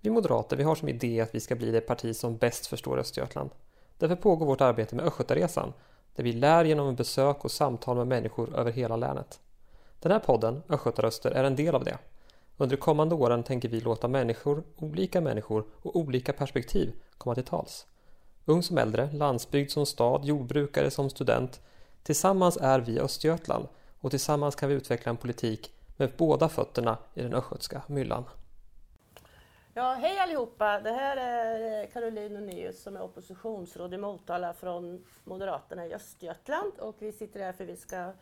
Vi moderater vi har som idé att vi ska bli det parti som bäst förstår Östergötland. Därför pågår vårt arbete med Östgötaresan, där vi lär genom besök och samtal med människor över hela länet. Den här podden, Östgötaröster, är en del av det. Under de kommande åren tänker vi låta människor, olika människor och olika perspektiv komma till tals. Ung som äldre, landsbygd som stad, jordbrukare som student. Tillsammans är vi Östergötland och tillsammans kan vi utveckla en politik med båda fötterna i den östgötska myllan. Ja, hej allihopa! Det här är eh, Caroline Unnius som är oppositionsråd i Motala från Moderaterna i Östergötland och vi sitter här för att vi ska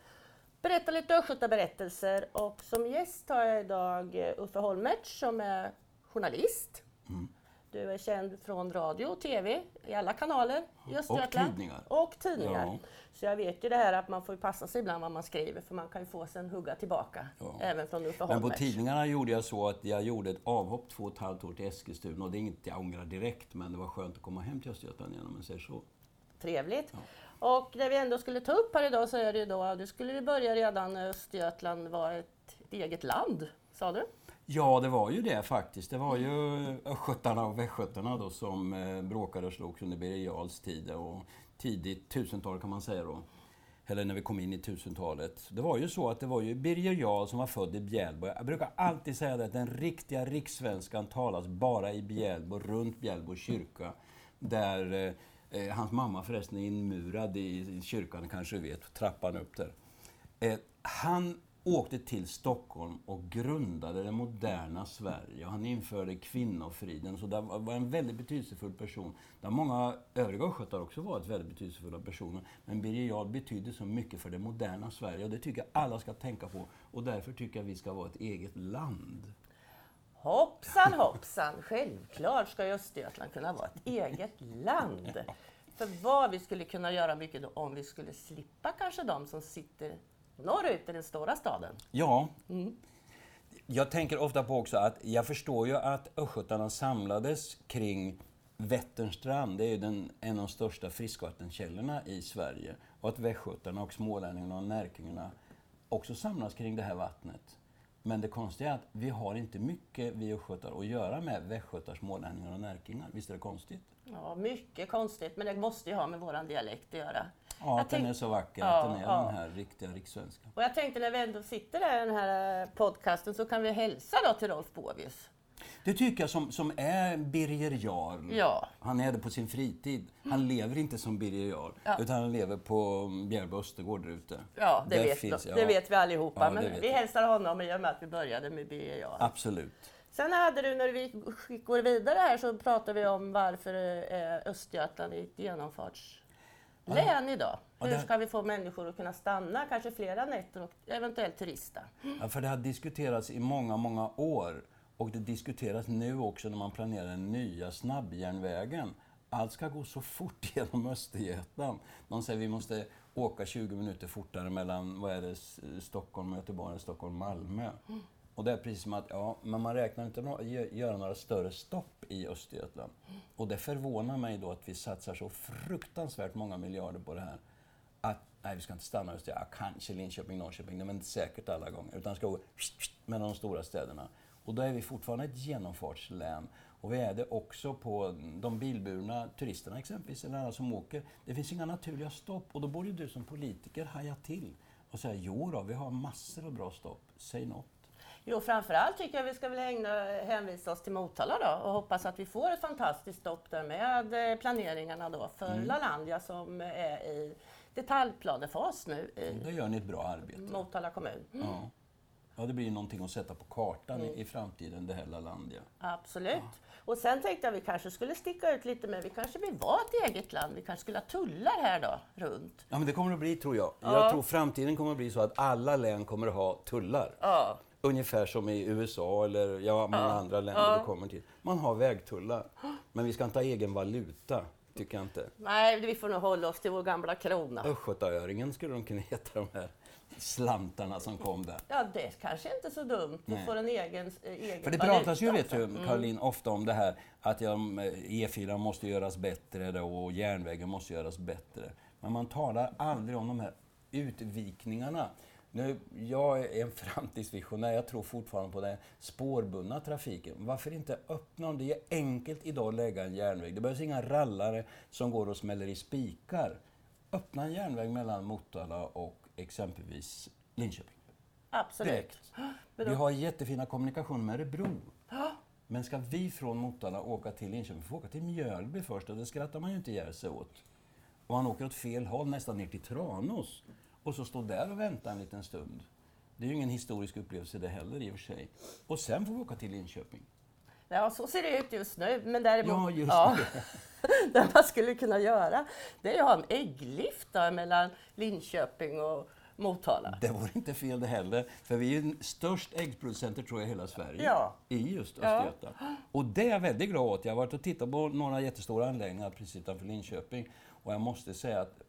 berätta lite östgötaberättelser och som gäst har jag idag eh, Uffe Holmertz som är journalist. Mm. Du är känd från radio och TV i alla kanaler i Östergötland. Och tidningar. Och tidningar. Ja. Så jag vet ju det här att man får passa sig ibland vad man skriver för man kan ju få sig en hugga tillbaka. Ja. Även från Uffe Men på tidningarna gjorde jag så att jag gjorde ett avhopp två och ett halvt år till Eskilstuna och det är inget jag ångrar direkt men det var skönt att komma hem till Östergötland igen om man säger så. Trevligt. Ja. Och det vi ändå skulle ta upp här idag så är det ju då, du skulle börja redan när Östergötland var ett eget land, sa du? Ja, det var ju det faktiskt. Det var ju östgötarna och västgötarna då som eh, bråkade och slogs under Birger Jarls tid och tidigt tusental kan man säga då. Eller när vi kom in i tusentalet. Det var ju så att det var ju Birger Jarl som var född i Bjälbo. Jag brukar alltid säga det att den riktiga rikssvenskan talas bara i Bjälbo, runt Bjälbo kyrka. Där eh, eh, hans mamma förresten är inmurad i, i kyrkan, kanske du vet, trappan upp där. Eh, han åkte till Stockholm och grundade det moderna Sverige. Han införde kvinnofriden, så det var en väldigt betydelsefull person. Där många övriga östgötar också varit väldigt betydelsefulla personer. Men Birger Jarl betydde så mycket för det moderna Sverige och det tycker jag alla ska tänka på. Och därför tycker jag vi ska vara ett eget land. Hoppsan hoppsan! Självklart ska Östergötland kunna vara ett eget land. För vad vi skulle kunna göra mycket om vi skulle slippa kanske de som sitter norrut i den stora staden. Ja. Mm. Jag tänker ofta på också att jag förstår ju att östgötarna samlades kring Vätternstrand, det är ju den, en av de största friskvattenkällorna i Sverige. Och att västgötarna och smålänningarna och närkingarna också samlas kring det här vattnet. Men det konstiga är att vi har inte mycket, vi östgötar, att göra med västgötar, smålänningar och närkingar. Visst är det konstigt? Ja, mycket konstigt, men det måste ju ha med vår dialekt att göra. Ja, att den är så vacker, ja, att den är ja. den här riktiga rikssvenskan. Och jag tänkte när vi ändå sitter där i den här eh, podcasten så kan vi hälsa då till Rolf Båvius. Det tycker jag som, som är Birger Jarl. Ja. Han är det på sin fritid. Han lever inte som Birger Jarl, ja. utan han lever på Bjärbo Östergård där ute. Ja, det, vet, finns, ja. det vet vi allihopa. Men vi hälsar honom i och med att vi började med Birger Jarl. Absolut. Sen hade du, när vi går vidare här, så pratar vi om varför är Östergötland i ett genomfarts län idag. Hur ska vi få människor att kunna stanna, kanske flera nätter och eventuellt turista? Ja, för det har diskuterats i många, många år. Och det diskuteras nu också när man planerar den nya snabbjärnvägen. Allt ska gå så fort genom Östergötland. De säger att vi måste åka 20 minuter fortare mellan vad är det, Stockholm, Göteborg, Stockholm, Malmö. Mm. Och det är precis som att, ja, men man räknar inte med att göra några större stopp i Östergötland. Och det förvånar mig då att vi satsar så fruktansvärt många miljarder på det här. Att, nej vi ska inte stanna i Östergötland, ja, kanske Linköping, Norrköping, men inte säkert alla gånger. Utan ska gå mellan de stora städerna. Och då är vi fortfarande ett genomfartslän. Och vi är det också på de bilburna turisterna exempelvis, eller alla som åker. Det finns inga naturliga stopp och då borde du som politiker haja till och säga jo då, vi har massor av bra stopp, säg något. Jo, framförallt tycker jag vi ska väl ägna, hänvisa oss till Motala då och hoppas att vi får ett fantastiskt stopp där med eh, planeringarna då för mm. Lalandia som är i detaljplanefas nu i Då gör ni ett bra arbete. Motala kommun. Mm. Ja. ja, det blir någonting att sätta på kartan mm. i, framtiden, det här Lalandia. Absolut. Ja. Och sen tänkte jag att vi kanske skulle sticka ut lite mer. Vi kanske vill vara ett eget land. Vi kanske skulle ha tullar här då, runt. Ja, men det kommer det att bli tror jag. Ja. Jag tror framtiden kommer att bli så att alla län kommer att ha tullar. Ja. Ungefär som i USA eller ja, många ja. andra länder ja. kommer till. Man har vägtullar. Men vi ska inte ha egen valuta, tycker jag inte. Nej, vi får nog hålla oss till vår gamla krona. Östgötaöringen skulle de kunna heta, de här slantarna som kom där. Ja, det är kanske inte så dumt. Vi får en egen, eh, egen För det pratas ju, vet du. Caroline, mm. ofta om det här att ja, E4 måste göras bättre och järnvägen måste göras bättre. Men man talar aldrig om de här utvikningarna Nu, jag är en framtidsvisionär. Jag tror fortfarande på den spårbundna trafiken. Varför inte öppna dem? Det är enkelt idag att lägga en järnväg. Det behövs inga rallare som går och smäller i spikar. Öppna en järnväg mellan Motala och exempelvis Linköping. Absolut. Direkt. Vi har jättefina kommunikationer med Örebro. Men ska vi från Motala åka till Linköping, får vi åka till Mjölby först och det skrattar man ju inte ihjäl sig åt. Och man åker åt fel håll, nästan ner till Tranås. Och så stå där och vänta en liten stund. Det är ju ingen historisk upplevelse det heller i och för sig. Och sen får vi åka till Linköping. ja, så ser det ut just nu. Men däremot, Ja, just det. det man skulle kunna göra, det är att ha en ägglift mellan Linköping och Motala. Det vore inte fel det heller, för vi är ju störst äggproducenter tror jag i hela Sverige. Ja. I just Ja. Östergötland. Och det är jag väldigt glad åt. Jag har varit och tittat på några jättestora anläggningar precis utanför Linköping. Och jag måste säga att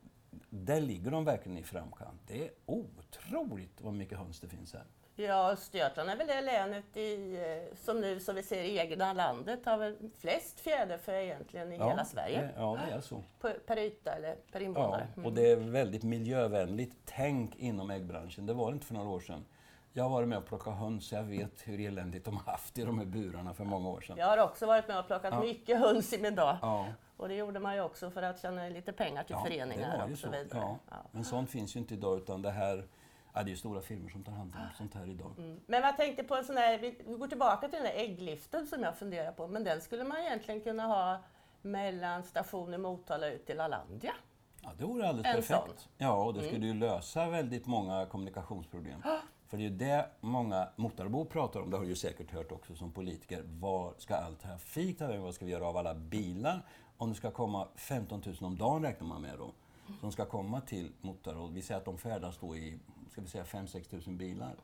där ligger de verkligen i framkant. Det är otroligt vad mycket höns det finns här. Ja, Östergötland är väl det länet i, eh, som nu, som vi ser i egna landet, har väl flest fjäderfä egentligen i hela Sverige. Det, ja, det är så. På, per yta eller per Ja, invånare. och det är väldigt miljövänligt tänk inom äggbranschen. Det var det inte för några år sedan. Jag har varit med och plockat höns, så jag vet hur eländigt de har haft i de här burarna för många år sedan. Jag har också varit med och plockat Ja. mycket höns i min dag. Ja. Och det gjorde man ju också för att tjäna lite pengar till Ja, föreningar och så vidare. Ja. Ja. Men sånt finns ju inte idag utan det här, ja, det är ju stora firmor som tar hand om sånt här idag. Mm. Men jag tänkte på en sån här, vi går tillbaka till den där äggliften som jag funderar på, men den skulle man egentligen kunna ha mellan stationen Motala ut till Lalandia. Ja, det vore alldeles En perfekt. sån. Mm. Ja, och det skulle ju lösa väldigt många kommunikationsproblem. För det är ju det många Motarabor pratar om, det har du ju säkert hört också som politiker. Var ska all trafik ta vägen? Vad ska vi göra av alla bilar? Om det ska komma 15 000 om dagen räknar man med då, som ska komma till. Och Vi säger att de färdas då i, ska vi säga 5-6 000 bilar.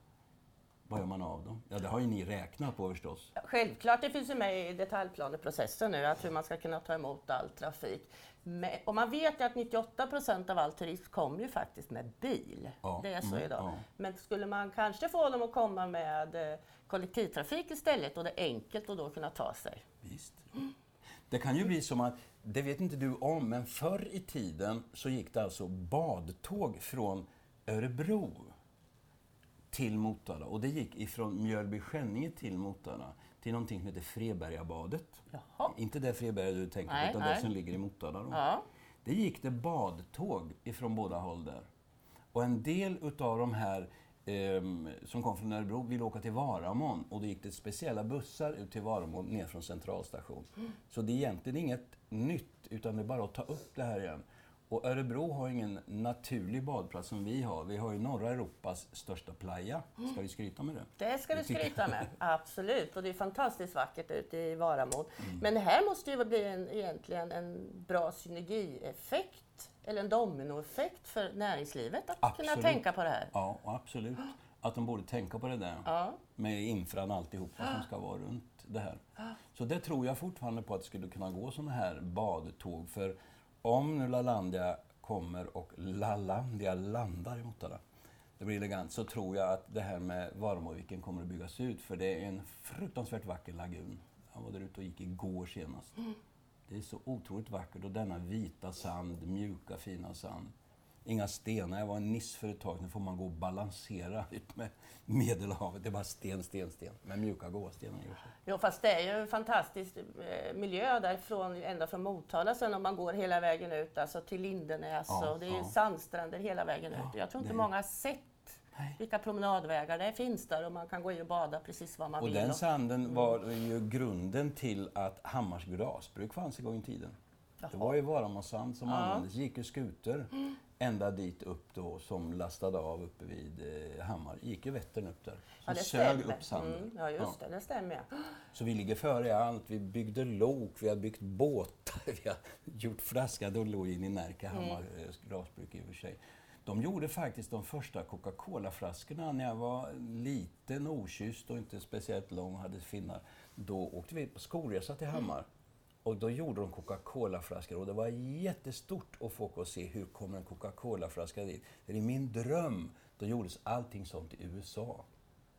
Vad gör man av dem? Ja, det har ju ni räknat på förstås. Självklart, det finns ju med i detaljplaneprocessen nu, att hur man ska kunna ta emot all trafik. Men, och man vet ju att 98 procent av all turism kommer ju faktiskt med bil. Ja, Det är så mm, idag. ja. Men skulle man kanske få dem att komma med eh, kollektivtrafik istället och det är enkelt att då kunna ta sig. Visst. Det kan ju bli som att, det vet inte du om, men förr i tiden så gick det alltså badtåg från Örebro till Motala. Och det gick ifrån Mjölby-Skänninge till Motala till någonting som heter Frebergabadet. Jaha. Inte det Freberga du tänker på, utan nej. det som ligger i Motala. Då. Ja. Det gick det badtåg ifrån båda håll där. Och en del utav de här som kom från Örebro ville åka till Varamon och då gick det speciella bussar ut till Varamon ner från centralstation. Så det är egentligen inget nytt utan det är bara att ta upp det här igen. Och Örebro har ingen naturlig badplats som vi har. Vi har ju norra Europas största playa. Ska vi skryta med det? Det ska vi skryta med, absolut. Och det är fantastiskt vackert ute i Varamon. Mm. Men det här måste ju bli en, egentligen en bra synergieffekt, eller en dominoeffekt för näringslivet att Absolut. kunna tänka på det här. Ja, absolut. Att de borde tänka på det där. Ja. Med infran alltihopa som ska vara runt det här. Så det tror jag fortfarande på att det skulle kunna gå sådana här badtåg. För om nu Lalandia kommer och Lalandia landar i Motala, det blir elegant, så tror jag att det här med Varamoviken kommer att byggas ut. För det är en fruktansvärt vacker lagun. Jag var där ute och gick igår senast. Det är så otroligt vackert och denna vita sand, mjuka fina sand. Inga stenar. Jag var en niss för ett tag, nu får man gå och balansera ut med Medelhavet. Det är bara sten, sten, sten. Med mjuka gåstenar i. Jo, fast det är ju en fantastisk eh, miljö därifrån, ända från Motala sen om man går hela vägen ut alltså till Lindenäs. Ja, och det är ja. sandstränder hela vägen ut. Jag tror inte det- många har sett Nej. vilka promenadvägar det finns där och man kan gå in och bada precis var man Och vill. den och- sanden var ju grunden till att Hammars glasbruk fanns en gång i tiden. Det var ju Varamåsand som användes. Det gick ju skuter ända dit upp då som lastade av uppe vid eh, Hammar. gick ju Vättern upp där. Som Ja, det sög stämmer. upp sanden. Mm, ja, just det. Det stämmer. ja. Så vi ligger före i allt. Vi byggde lok, vi har byggt båtar, vi har gjort flaska. Då låg in i Närke, Hammar eh, glasbruk i och för sig. De gjorde faktiskt de första Coca-Cola-flaskorna när jag var liten, okysst och inte speciellt lång och hade finnar. Då åkte vi på skolresa till Hammar. Och då gjorde de Coca-Cola-flaskor och det var jättestort att få och se hur kommer en Coca-Cola-flaska dit. Det är min dröm. Då gjordes allting sånt i USA.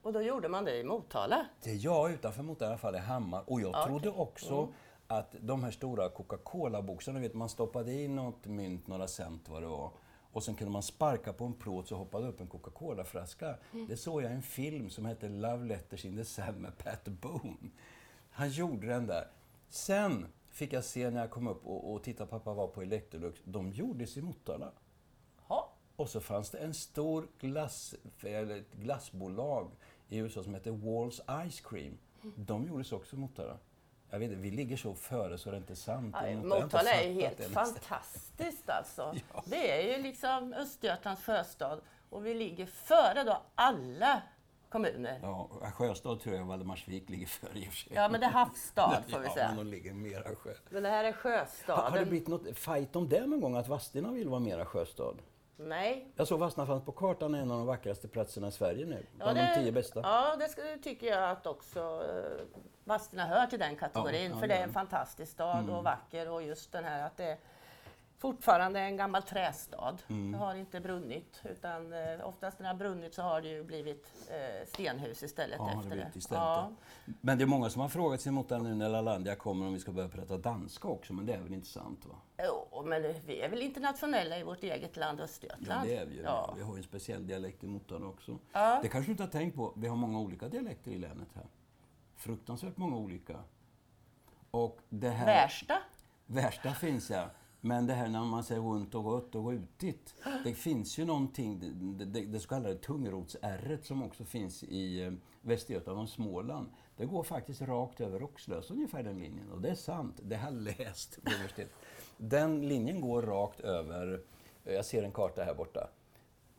Och då gjorde man det i Motala. Det jag utanför mot i alla fall i Hammar. Och jag Ja, trodde också att de här stora Coca-Cola-boxarna, vet man stoppade i något mynt, några cent vad det var. Och sen kunde man sparka på en plåt så hoppade upp en Coca-Cola-flaska. Det såg jag i en film som hette Love Letters in the Sand med Pat Boone. Han gjorde den där. Sen fick jag se när jag kom upp och, och tittade, pappa var på Electrolux, de gjordes i Motala. Och så fanns det en stor glass, eller ett glassbolag i USA som heter Walls Ice Cream. De gjordes också i Motala. Jag vet inte, vi ligger så före så det är inte sant. Ja, Motala är helt det fantastiskt alltså. Ja. Det är ju liksom Östergötlands sjöstad och vi ligger före då alla kommuner. Ja, Sjöstad tror jag Valdemarsvik ligger före i och för sig. Ja, men det är havsstad får vi Ja, säga. men de ligger mera sjö. Men det här är Har, har det sjöstaden. blivit något fight om det någon gång, att Vadstena vill vara mera sjöstad? Nej. Jag såg fanns på kartan, en av de vackraste platserna i Sverige nu. Ja, Bland de tio bästa. Ja, det ska, tycker jag att också eh, Vadstena hör till den kategorin. Ja, ja, för det är en fantastisk stad och vacker och just den här att det fortfarande en gammal trästad. Mm. Det har inte brunnit utan eh, oftast när det har brunnit så har det ju blivit eh, stenhus istället Ja, det efter det. istället Ja. Men det är många som har frågat sig mot den nu när Lalandia kommer om vi ska börja prata danska också, men det är väl inte sant? va? Jo, men vi är väl internationella i vårt eget land Ja, Östergötland? det är vi ju. Ja. Vi har ju en speciell dialekt i Motala också. Ja. Det kanske du inte har tänkt på, vi har många olika dialekter i länet här. Fruktansvärt många olika. Och det här... Värsta? Värsta finns ja. Men det här när man säger runt och gott och rutigt. Det finns ju någonting, det, det, det så kallade tungrotsärret som också finns i eh, Västergötland och Småland. Det går faktiskt rakt över Oxlös, ungefär den linjen. Och det är sant, det har jag läst på universitetet. Den linjen går rakt över, jag ser en karta här borta.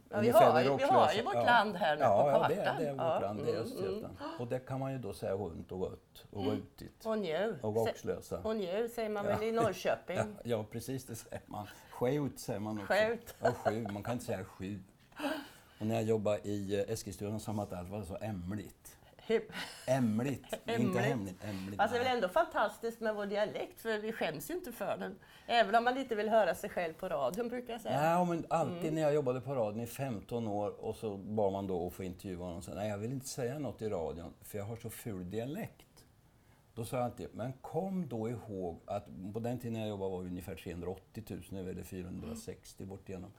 Ja, vi har vi har ju vårt land här nu ja, på Ja, det är, kartan. det är vårt Ja, land, det är mm, Östergötland. Och det kan man ju då säga runt och gott och rutigt. Och nju. Och Oxlösa. Och nju säger man väl i Norrköping? ja, precis det säger man. Skjut säger man också. Skjut. Ja, sju. Man kan inte säga sju. Och när jag jobbade i eh, Eskilstuna sa man att allt var så ämligt. Ämligt, inte hemligt. Ämligt. Alltså det är väl ändå fantastiskt med vår dialekt för vi skäms ju inte för den. Även om man inte vill höra sig själv på radion brukar jag säga. Nej, men alltid när jag jobbade på radion i 15 år och så bad man då att få intervjua honom. Så, Nej, jag vill inte säga något i radion för jag har så ful dialekt. Då sa jag alltid, men kom då ihåg att på den tiden jag jobbade var vi ungefär 380 000, nu är det 460 bort igenom.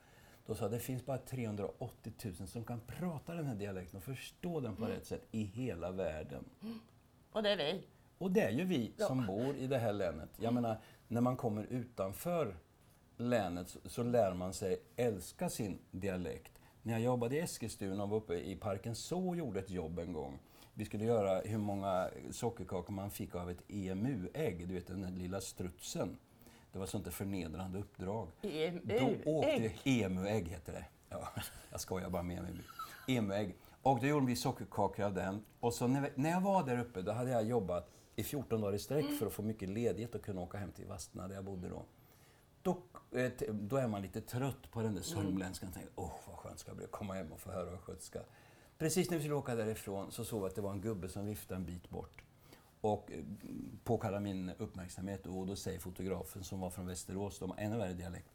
Då sa jag, det finns bara 380 000 som kan prata den här dialekten och förstå den på rätt sätt i hela världen. Och det är vi. Och det är ju vi som bor i det här länet. Jag menar, när man kommer utanför länet så, så lär man sig älska sin dialekt. När jag jobbade i Eskilstuna och var uppe i Parken så gjorde ett jobb en gång. Vi skulle göra hur många sockerkakor man fick av ett EMU-ägg, du vet den där lilla strutsen. Det var sånt där förnedrande uppdrag. EMU Då åkte ägg. EMU-ägg heter det. Ja, jag skojar bara med mig. EMU-ägg. Och då gjorde vi sockerkakor av den. Och så när, vi, när jag var där uppe, då hade jag jobbat i 14 dagar i sträck för att få mycket ledighet och kunna åka hem till Vadstena där jag bodde då. Då, eh, då är man lite trött på den där sörmländskan och tänker, åh vad skönt ska det bli att komma hem och få höra östgötska. Precis när vi skulle åka därifrån så såg jag att det var en gubbe som viftade en bit bort och påkallade min uppmärksamhet och då säger fotografen som var från Västerås, de har ännu värre dialekt.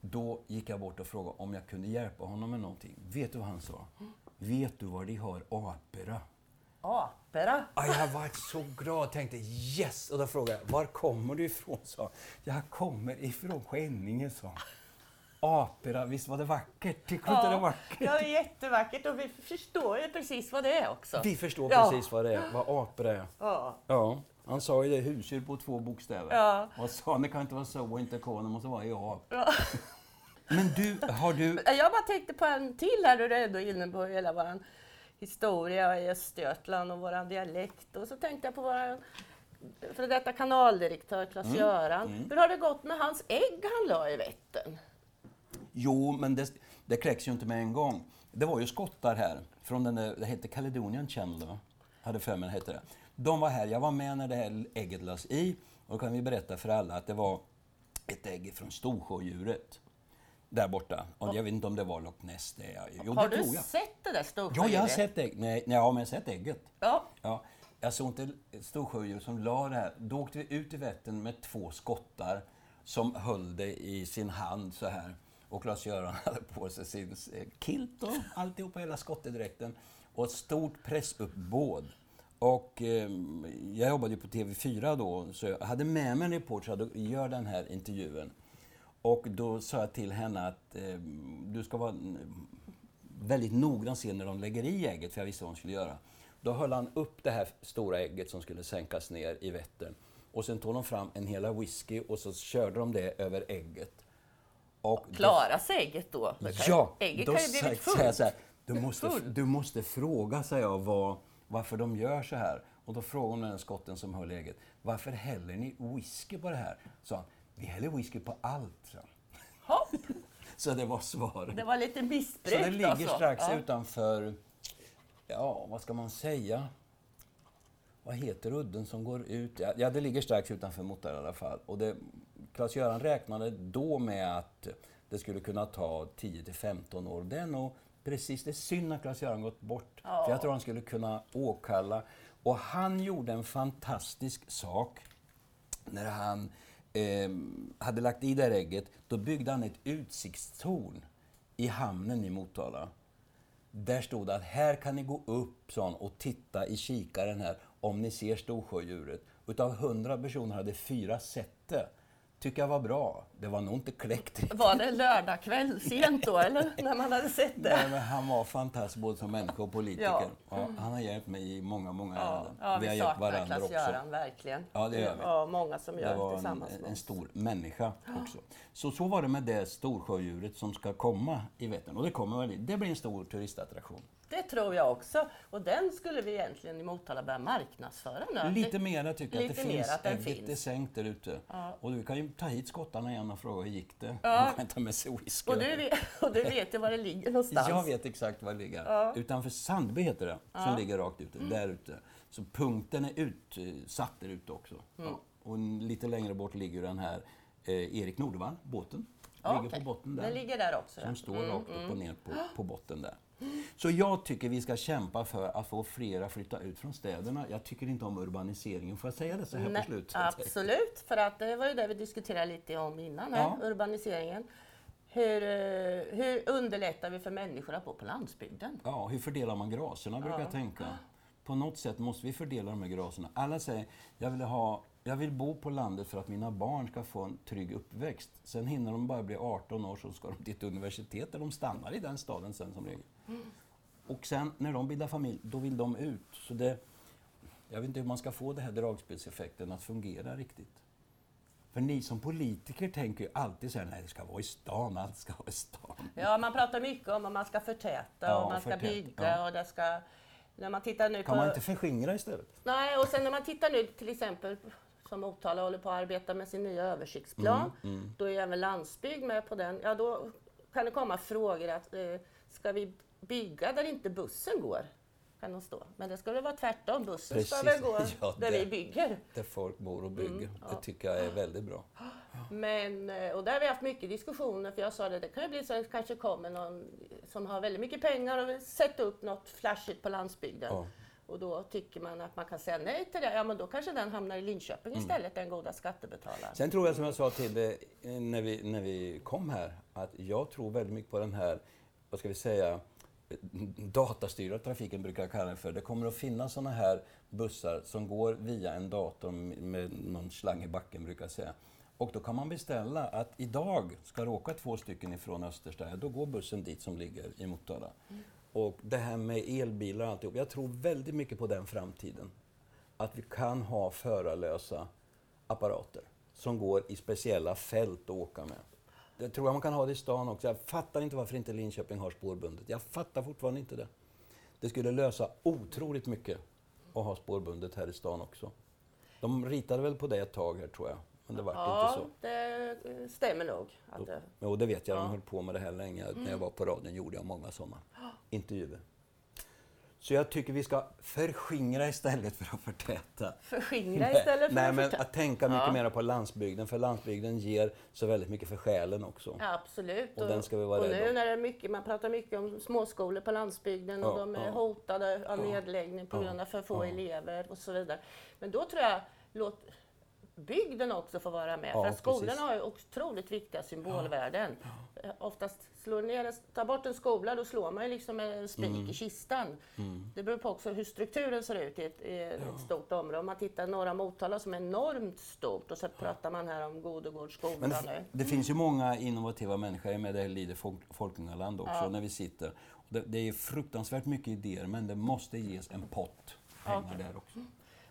Då gick jag bort och frågade om jag kunde hjälpa honom med någonting. Vet du vad han sa? Vet du var de har apera? Apera. Ah, jag varit så glad tänkte yes! Och då frågade jag, var kommer du ifrån? sa. Jag kommer ifrån Skänninge, sa Apera, visst var det vackert? Tycker du inte det är vackert? ja, det är jättevackert och vi förstår ju precis vad det är också. Vi förstår Ja. precis vad det är, vad apera är. Ja. Ja, han sa ju det, husdjur på två bokstäver. Ja. Och sa, det kan inte vara så och inte K, det måste vara i ap. Men du, har du... Jag bara tänkte på en till här, du är ändå inne på hela vår historia i Östergötland och vår dialekt. Och så tänkte jag på vår före detta kanaldirektör Klas-Göran. Hur har det gått med hans ägg han la i Vättern? Jo, men det, det kläcks ju inte med en gång. Det var ju skottar här, från den där, det hette Caledonian Channel, va? hade för mig det hette det. De var här, jag var med när det här ägget lades i. Och då kan vi berätta för alla att det var ett ägg från Storsjödjuret. Där borta. Och jag vet inte om det var Loch Ness. Det, är- jo, har det du tror jag. sett det där Ja, storsjödjuret? jag har sett ägg. Nej, nej, ja, men jag har sett ägget. Ja. Ja, jag såg inte storsjödjur som la det här. Då åkte vi ut i Vättern med två skottar som höll det i sin hand så här. Och Klas-Göran hade på sig sin eh, kilt och alltihopa, hela skottedräkten. Och ett stort pressuppbåd. Och eh, jag jobbade ju på TV4 då, så jag hade med mig en reporter som gör den här intervjun. Och då sa jag till henne att eh, du ska vara mm, väldigt noggrann sen när de lägger i ägget, för jag visste vad hon skulle göra. Då höll han upp det här stora ägget som skulle sänkas ner i Vättern. Och sen tog de fram en hela whisky och så körde de det över ägget. Och Klaras ägget då? Ja, ägget då kan ju blivit fullt. Så här, du, måste, du måste fråga, säger jag, vad, varför de gör så här. Och då frågade hon den skotten som höll ägget, varför häller ni whisky på det här? Så han, vi häller whisky på allt. Så. Hopp. så det var svaret. Det var lite missbruk Så det ligger alltså. strax ja. utanför, ja vad ska man säga? Vad heter udden som går ut? Ja, det ligger strax utanför Motala i alla fall. Och det, Klas-Göran räknade då med att det skulle kunna ta 10 till 15 år. Det är nog precis, det är synd att Klas-Göran gått bort. Ja. För jag tror han skulle kunna åkalla. Och han gjorde en fantastisk sak när han eh, hade lagt i det här ägget. Då byggde han ett utsiktstorn i hamnen i Motala. Där stod det att här kan ni gå upp sån, och titta i kikaren här om ni ser storsjödjuret. Utav hundra personer hade fyra sett det tycker jag var bra. Det var nog inte kläckt. Var det lördagkväll sent då, eller? När man hade sett det? Nej, men han var fantastisk både som människa och politiker. Ja. Ja, han har hjälpt mig i många, många ja. ärenden. Ja, vi, vi har hjälpt varandra också. Göran, verkligen. Ja, det gör vi. Ja, många som gör det var tillsammans en, en stor människa också. Så, så var det med det storsjödjuret som ska komma i Vättern. Och det kommer väl, det blir en stor turistattraktion. Det tror jag också. Och den skulle vi egentligen i Motala börja marknadsföra nu. Lite mer tycker jag. Att det finns. Att den ägget finns. är sänkt där ute. Ja. Och du kan ju ta hit skottarna igen och fråga hur gick det? Ja. De ta med sig whisky. Och du, vet, och du vet ju var det ligger någonstans. Jag vet exakt var det ligger. Ja. Utanför Sandby heter det, som ja. ligger rakt ute. Mm. Där ute. Så punkten är utsatt där ute också. Mm. Och lite längre bort ligger den här eh, Erik Nordvall, båten. Ligger okay. på botten där. Den ligger där också. Som står mm, rakt upp och mm. ner på, på botten där. Så jag tycker vi ska kämpa för att få fler att flytta ut från städerna. Jag tycker inte om urbaniseringen, får jag säga det så här Nej, på slutet? Absolut, för att det var ju det vi diskuterade lite om innan, här, ja. urbaniseringen. Hur, eh, hur underlättar vi för människor att bo på landsbygden? Ja, hur fördelar man graserna brukar ja. jag tänka. På något sätt måste vi fördela de här graserna. Alla säger, jag vill ha jag vill bo på landet för att mina barn ska få en trygg uppväxt. Sen hinner de bara bli 18 år så ska de till ett universitet där de stannar i den staden sen som regel. Mm. Och sen när de bildar familj, då vill de ut. Så det, jag vet inte hur man ska få den här dragspelseffekten att fungera riktigt. För ni som politiker tänker ju alltid så här, nej det ska vara i stan, allt ska vara i stan. Ja, man pratar mycket om att man ska förtäta ja, och man ska förtäta, bygga ja. och det ska... När man tittar nu kan man inte förskingra istället? Nej, och sen när man tittar nu till exempel som Motala håller på att arbeta med sin nya översiktsplan. Mm, mm. Då är även landsbygd med på den. Ja, då kan det komma frågor att eh, ska vi bygga där inte bussen går? Kan de stå. Men det ska väl vara tvärtom. Bussen Precis. ska väl gå ja, där vi bygger. Där folk bor och bygger. Mm, ja. Det tycker jag är väldigt bra. Men, eh, och där har vi haft mycket diskussioner, för jag sa det, det kan ju bli så att det kanske kommer någon som har väldigt mycket pengar och vill sätta upp något flashigt på landsbygden. Ja. Och då tycker man att man kan säga nej till det, ja men då kanske den hamnar i Linköping mm. istället, den goda skattebetalaren. Sen tror jag som jag sa till dig när vi, när vi kom här, att jag tror väldigt mycket på den här, vad ska vi säga, datastyrda trafiken brukar jag kalla det för. Det kommer att finnas sådana här bussar som går via en dator med någon slang i backen brukar jag säga. Och då kan man beställa att idag ska det åka två stycken ifrån Östersta, då går bussen dit som ligger i Motala. Mm. Och det här med elbilar och alltihop. Jag tror väldigt mycket på den framtiden. Att vi kan ha förarlösa apparater som går i speciella fält att åka med. Det tror jag man kan ha det i stan också. Jag fattar inte varför inte Linköping har spårbundet. Jag fattar fortfarande inte det. Det skulle lösa otroligt mycket att ha spårbundet här i stan också. De ritade väl på det ett tag här tror jag. Men det vart ja, inte så. det stämmer nog. Att det... Jo, det vet jag. De höll på med det här länge. Mm. När jag var på radion gjorde jag många sådana intervjuer. Så jag tycker vi ska förskingra istället för att förtäta. Förskingra istället för Nej, att förtäta? men att tänka mycket ja. mer på landsbygden, för landsbygden ger så väldigt mycket för själen också. Ja, absolut. Och, och den ska vi vara och nu när det är mycket, man pratar mycket om småskolor på landsbygden och de är ja. hotade av nedläggning på grund av för få elever och så vidare. Men då tror jag, låt, bygden också får vara med. Ja, för att skolorna har ju otroligt viktiga symbolvärden. Eh, Oftast slår ner, tar bort en skola, då slår man ju liksom en spik Mm. i kistan. Det beror på också hur strukturen ser ut i ett, i ett stort område. Om man tittar norra Motala som är enormt stort och så pratar man här om Godogårdsskolan Men det, nu. det finns ju många innovativa människor, jag är med det här Lider Folk, Folkungaland också, när vi sitter. Det, det är fruktansvärt mycket idéer, men det måste ges en pott pengar där också.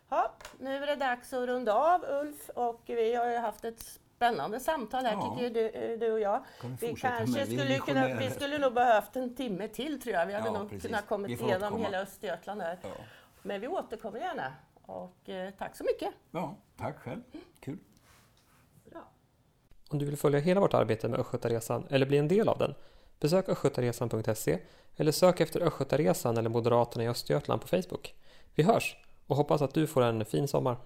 Ja, nu är det dags att runda av Ulf och vi har ju haft ett spännande samtal här Ja. tycker du, du och jag. Kan vi Vi kanske? Vi skulle kunna, vi skulle nog behövt en timme till tror jag. Vi hade Ja, nog precis. kunnat kommit igenom hela Östergötland här. Ja. Men vi återkommer gärna. Och eh, tack så mycket. ja, tack själv. Kul. Bra. Om du vill följa hela vårt arbete med Östgötaresan eller bli en del av den, besök östgötaresan.se eller sök efter Östgötaresan eller Moderaterna i Östergötland på Facebook. Vi hörs och hoppas att du får en fin sommar.